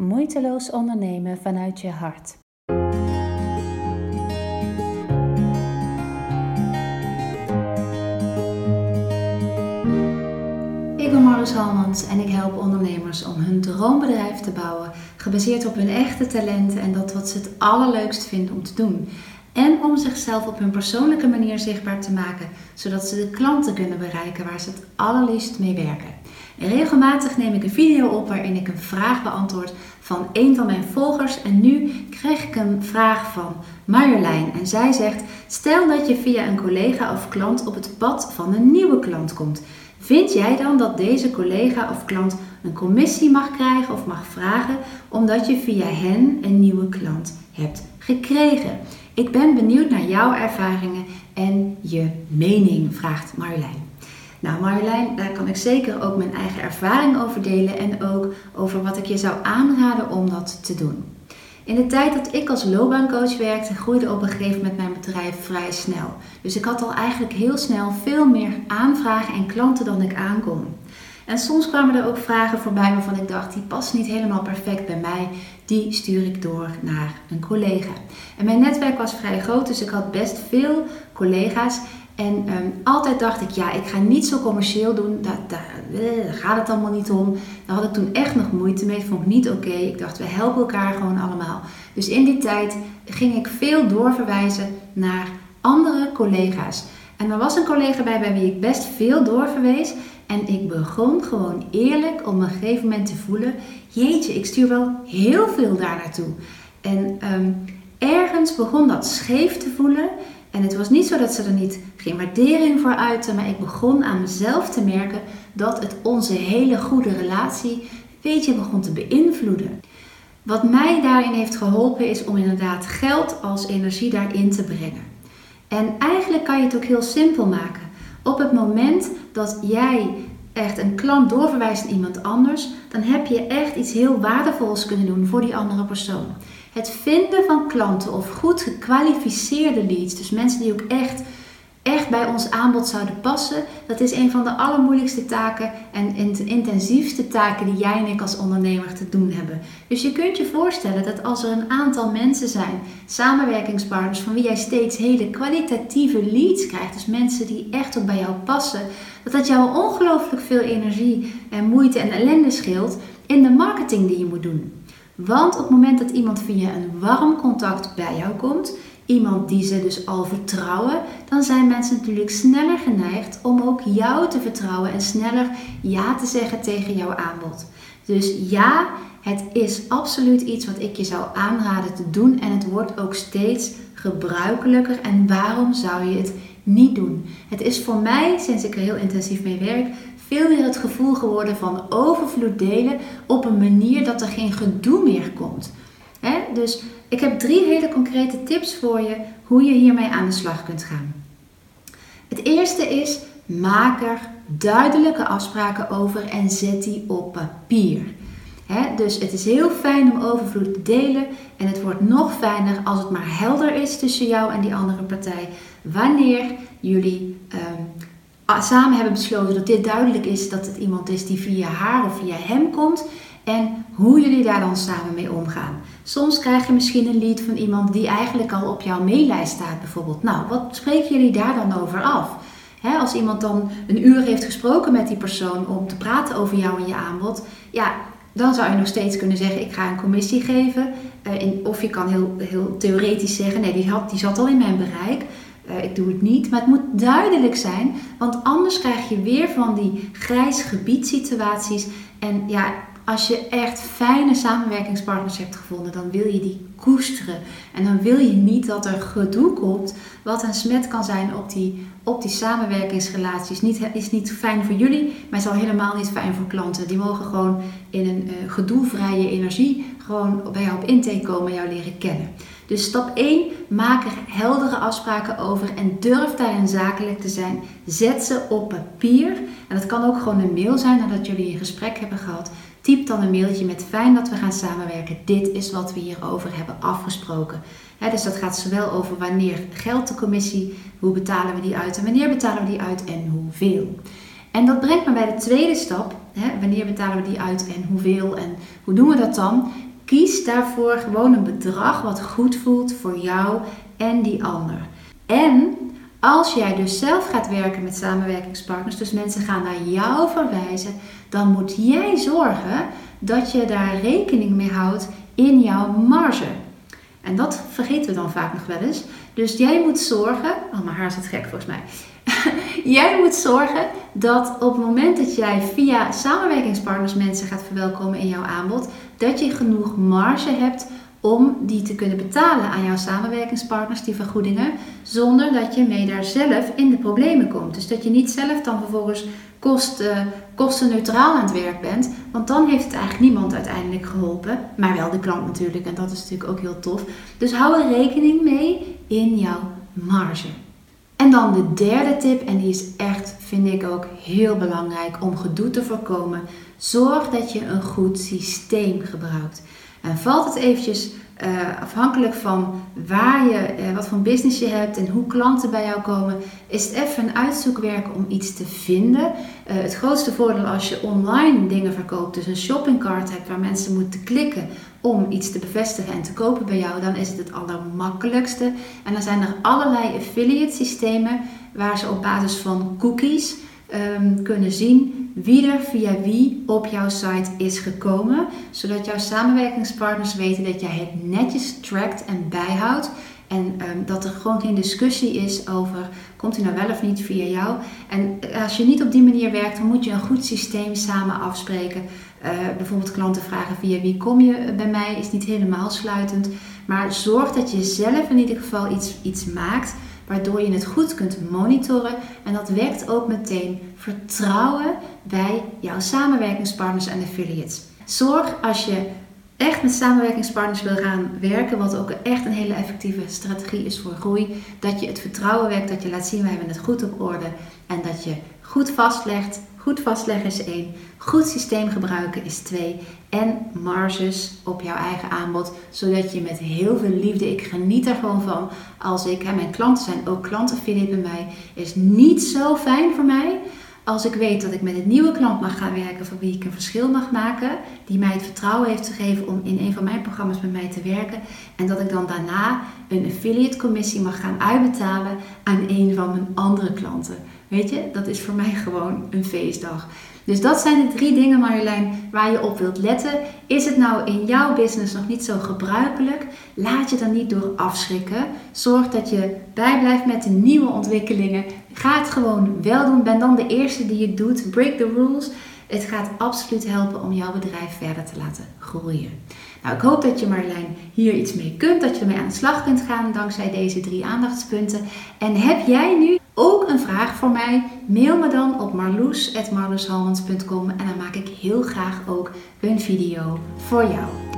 Moeiteloos ondernemen vanuit je hart. Ik ben Maris Halmans en ik help ondernemers om hun droombedrijf te bouwen, gebaseerd op hun echte talenten en dat wat ze het allerleukst vinden om te doen. En om zichzelf op hun persoonlijke manier zichtbaar te maken, zodat ze de klanten kunnen bereiken waar ze het allerliefst mee werken. Regelmatig neem ik een video op waarin ik een vraag beantwoord van een van mijn volgers. En nu krijg ik een vraag van Marjolein. En zij zegt: Stel dat je via een collega of klant op het pad van een nieuwe klant komt. Vind jij dan dat deze collega of klant een commissie mag krijgen of mag vragen omdat je via hen een nieuwe klant hebt gekregen? Ik ben benieuwd naar jouw ervaringen en je mening, vraagt Marjolein. Nou Marjolein, daar kan ik zeker ook mijn eigen ervaring over delen en ook over wat ik je zou aanraden om dat te doen. In de tijd dat ik als loopbaancoach werkte, groeide op een gegeven moment mijn bedrijf vrij snel. Dus ik had al eigenlijk heel snel veel meer aanvragen en klanten dan ik aankon. En soms kwamen er ook vragen voorbij waarvan ik dacht, die passen niet helemaal perfect bij mij. Die stuur ik door naar een collega. En mijn netwerk was vrij groot, dus ik had best veel collega's. En um, altijd dacht ik, ja, ik ga niet zo commercieel doen. Eh, daar, gaat het allemaal niet om. Daar had ik toen echt nog moeite mee. Vond ik niet oké. Ik dacht, we helpen elkaar gewoon allemaal. Dus in die tijd ging ik veel doorverwijzen naar andere collega's. En er was een collega bij bij wie ik best veel doorverwees. En ik begon gewoon eerlijk op een gegeven moment te voelen: jeetje, ik stuur wel heel veel daar naartoe. En um, ergens begon dat scheef te voelen. En het was niet zo dat ze er niet geen waardering voor uiten, maar ik begon aan mezelf te merken dat het onze hele goede relatie een beetje begon te beïnvloeden. Wat mij daarin heeft geholpen is om inderdaad geld als energie daarin te brengen. En eigenlijk kan je het ook heel simpel maken. Op het moment dat jij echt een klant doorverwijst naar iemand anders, dan heb je echt iets heel waardevols kunnen doen voor die andere persoon. Het vinden van klanten of goed gekwalificeerde leads, dus mensen die ook echt, echt bij ons aanbod zouden passen, dat is een van de allermoeilijkste taken en intensiefste taken die jij en ik als ondernemer te doen hebben. Dus je kunt je voorstellen dat als er een aantal mensen zijn, samenwerkingspartners, van wie jij steeds hele kwalitatieve leads krijgt, dus mensen die echt ook bij jou passen, dat dat jou ongelooflijk veel energie en moeite en ellende scheelt in de marketing die je moet doen. Want op het moment dat iemand via een warm contact bij jou komt, iemand die ze dus al vertrouwen, dan zijn mensen natuurlijk sneller geneigd om ook jou te vertrouwen en sneller ja te zeggen tegen jouw aanbod. Dus ja, het is absoluut iets wat ik je zou aanraden te doen en het wordt ook steeds gebruikelijker. En waarom zou je het niet doen? Het is voor mij, sinds ik er heel intensief mee werk, veel meer het gevoel geworden van overvloed delen op een manier dat er geen gedoe meer komt. Dus ik heb drie hele concrete tips voor je hoe je hiermee aan de slag kunt gaan. Het eerste is, maak er duidelijke afspraken over en zet die op papier. dus het is heel fijn om overvloed te delen en het wordt nog fijner als het maar helder is tussen jou en die andere partij wanneer jullie Ah, samen hebben besloten dat dit duidelijk is dat het iemand is die via haar of via hem komt en hoe jullie daar dan samen mee omgaan. Soms krijg je misschien een lead van iemand die eigenlijk al op jouw maillijst staat bijvoorbeeld. Nou, wat spreken jullie daar dan over af? als iemand dan een uur heeft gesproken met die persoon om te praten over jou en je aanbod, ja, dan zou je nog steeds kunnen zeggen: Ik ga een commissie geven. Uh, of je kan heel, heel theoretisch zeggen: Nee, die, had, die zat al in mijn bereik. Uh, ik doe het niet. Maar het moet duidelijk zijn, want anders krijg je weer van die grijs gebied situaties. En ja, als je echt fijne samenwerkingspartners hebt gevonden, dan wil je die koesteren. En dan wil je niet dat er gedoe komt, wat een smet kan zijn op die, op die samenwerkingsrelaties. Niet, is niet fijn voor jullie, maar is al helemaal niet fijn voor klanten. Die mogen gewoon in een uh, gedoevrije energie gewoon bij jou op intake komen en jou leren kennen. Dus stap 1, maak er heldere afspraken over en durf daarin zakelijk te zijn. Zet ze op papier. En dat kan ook gewoon een mail zijn nadat jullie een gesprek hebben gehad. Typ dan een mailtje met fijn dat we gaan samenwerken. Dit is wat we hierover hebben afgesproken. dus dat gaat zowel over wanneer geldt de commissie, hoe betalen we die uit en wanneer betalen we die uit en hoeveel. En dat brengt me bij de tweede stap. wanneer betalen we die uit en hoeveel en hoe doen we dat dan? Kies daarvoor gewoon een bedrag wat goed voelt voor jou en die ander. En als jij dus zelf gaat werken met samenwerkingspartners, dus mensen gaan naar jou verwijzen, dan moet jij zorgen dat je daar rekening mee houdt in jouw marge. En dat vergeten we dan vaak nog wel eens. Dus jij moet zorgen. Oh, mijn haar zit gek volgens mij. jij moet zorgen dat op het moment dat jij via samenwerkingspartners mensen gaat verwelkomen in jouw aanbod, dat je genoeg marge hebt om die te kunnen betalen aan jouw samenwerkingspartners, die vergoedingen, zonder dat je mee daar zelf in de problemen komt. Dus dat je niet zelf dan vervolgens kosten, kostenneutraal aan het werk bent, want dan heeft het eigenlijk niemand uiteindelijk geholpen, maar wel de klant natuurlijk en dat is natuurlijk ook heel tof. Dus hou er rekening mee in jouw marge. En dan de derde tip, en die is echt, vind ik ook heel belangrijk om gedoe te voorkomen. Zorg dat je een goed systeem gebruikt. En valt het eventjes uh, afhankelijk van waar je, uh, wat voor business je hebt en hoe klanten bij jou komen, is het even een uitzoekwerk om iets te vinden. Het grootste voordeel als je online dingen verkoopt, dus een shoppingcart hebt waar mensen moeten klikken om iets te bevestigen en te kopen bij jou, dan is het het allermakkelijkste. En dan zijn er allerlei affiliate systemen waar ze op basis van cookies um, kunnen zien wie er via wie op jouw site is gekomen, zodat jouw samenwerkingspartners weten dat jij het netjes trackt en bijhoudt. En um, dat er gewoon geen discussie is over komt hij nou wel of niet via jou. En als je niet op die manier werkt, dan moet je een goed systeem samen afspreken. Uh, bijvoorbeeld klanten vragen via wie kom je bij mij, is niet helemaal sluitend. Maar zorg dat je zelf in ieder geval iets, iets maakt waardoor je het goed kunt monitoren. En dat wekt ook meteen vertrouwen bij jouw samenwerkingspartners en affiliates. Zorg als je echt met samenwerkingspartners wil gaan werken, wat ook echt een hele effectieve strategie is voor groei, dat je het vertrouwen wekt, dat je laat zien we hebben het goed op orde en dat je goed vastlegt. Goed vastleggen is één, goed systeem gebruiken is twee. En marges op jouw eigen aanbod, zodat je met heel veel liefde, ik geniet er gewoon van als ik, hè, mijn klanten zijn ook klanten, ik bij mij, is niet zo fijn voor mij als ik weet dat ik met een nieuwe klant mag gaan werken voor wie ik een verschil mag maken, die mij het vertrouwen heeft gegeven om in een van mijn programma's met mij te werken en dat ik dan daarna een affiliate commissie mag gaan uitbetalen aan een van mijn andere klanten. Weet je, dat is voor mij gewoon een feestdag. Dus dat zijn de drie dingen, Marjolein, waar je op wilt letten. Is het nou in jouw business nog niet zo gebruikelijk? Laat je dan niet door afschrikken. Zorg dat je bijblijft met de nieuwe ontwikkelingen. Ga het gewoon wel doen. Ben dan de eerste die het doet. Break the rules. Het gaat absoluut helpen om jouw bedrijf verder te laten groeien. Nou, ik hoop dat je Marjolein hier iets mee kunt, dat je ermee aan de slag kunt gaan dankzij deze drie aandachtspunten. En heb jij nu ook een vraag voor mij? Mail me dan op marloes.marloeshalmans.com en dan maak ik heel graag ook een video voor jou.